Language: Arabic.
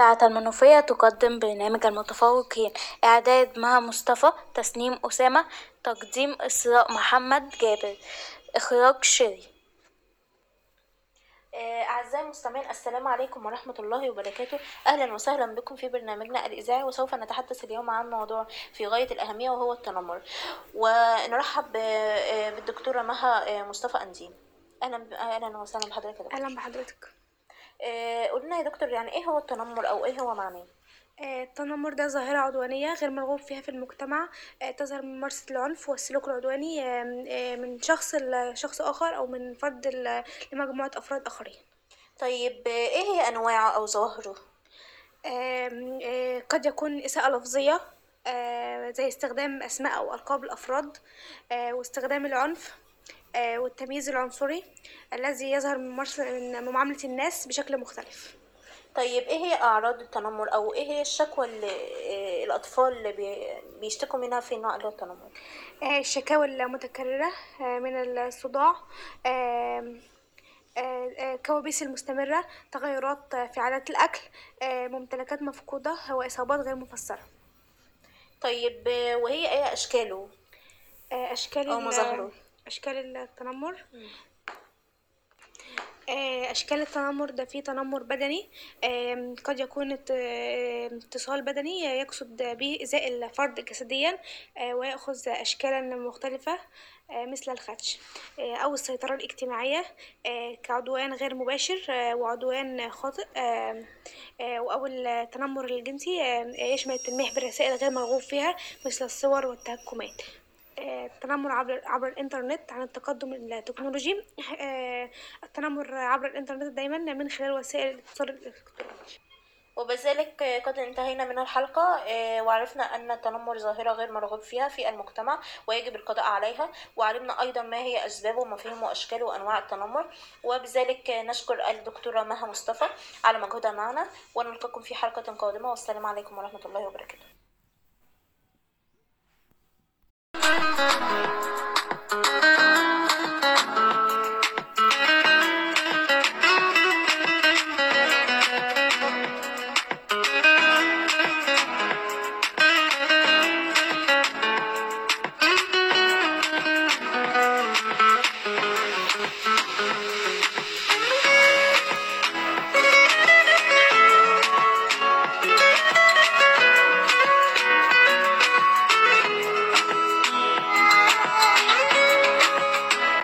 إذاعة المنوفية تقدم برنامج المتفوقين. إعداد مها مصطفى تصميم أسامة تقديم إسراء محمد جابر إخراج شيرين أعزائي المستمعين السلام عليكم ورحمة الله وبركاته. أهلا وسهلا بكم في برنامجنا الإذاعي وسوف نتحدث اليوم عن موضوع في غاية الأهمية وهو التنمر. ونرحب بالدكتورة مها مصطفى أنديم أهلا أهلا وسهلا بحضرتك أهلا بحضرتك. قولنا يا دكتور يعني إيه هو التنمر أو إيه هو معناه؟ آه، التنمر ده ظاهرة عدوانية غير مرغوب فيها في المجتمع آه، تظهر من ممارسة العنف والسلوك العدواني آه، من شخص لشخص آخر أو من فرد لمجموعة أفراد آخرين طيب إيه هي أنواعه أو ظواهره؟ آه، قد يكون إساءة لفظية آه، زي استخدام أسماء أو ألقاب الأفراد آه، واستخدام العنف آه، والتمييز العنصري الذي يظهر من معاملة الناس بشكل مختلف. طيب إيه هي أعراض التنمر؟ أو إيه هي الشكوى اللي آه، الأطفال اللي بي- بيشتكوا منها في نوع التنمر؟ آه، الشكاوى المتكررة آه، من الصداع آه، آه، كوابيس المستمرة تغيرات آه، في عادات الأكل آه، ممتلكات مفقودة وإصابات غير مفسرة. طيب آه، وهي إيه أشكاله؟ آه، أشكال أو ال- مظاهره. أشكال التنمر. آه، أشكال التنمر ده فيه تنمر بدني. آم، قد يكون ات- آه، اتصال بدني يقصد به إيذاء الفرد جسديا آه، ويأخذ أشكالا مختلفة آه، مثل الخدش آه، أو السيطرة الاجتماعية آه، كعدوان غير مباشر آه، وعدوان خاطئ آه، أو التنمر الجنسي يشمل التلميح بالرسائل غير مرغوب فيها مثل الصور والتهكمات. آه، التنمر عبر عبر الإنترنت عن التقدم التكنولوجي. آه، التنمر عبر الإنترنت دايما من خلال وسائل الاتصال الإلكتروني. وبذلك قد انتهينا من الحلقة آه، وعرفنا أن التنمر ظاهرة غير مرغوب فيها في المجتمع ويجب القضاء عليها وعلمنا أيضا ما هي أسبابه ومفاهيم وأشكال وأنواع التنمر. وبذلك نشكر الدكتورة مها مصطفى على مجهودها معنا ونلقاكم في حلقة قادمة والسلام عليكم ورحمة الله وبركاته.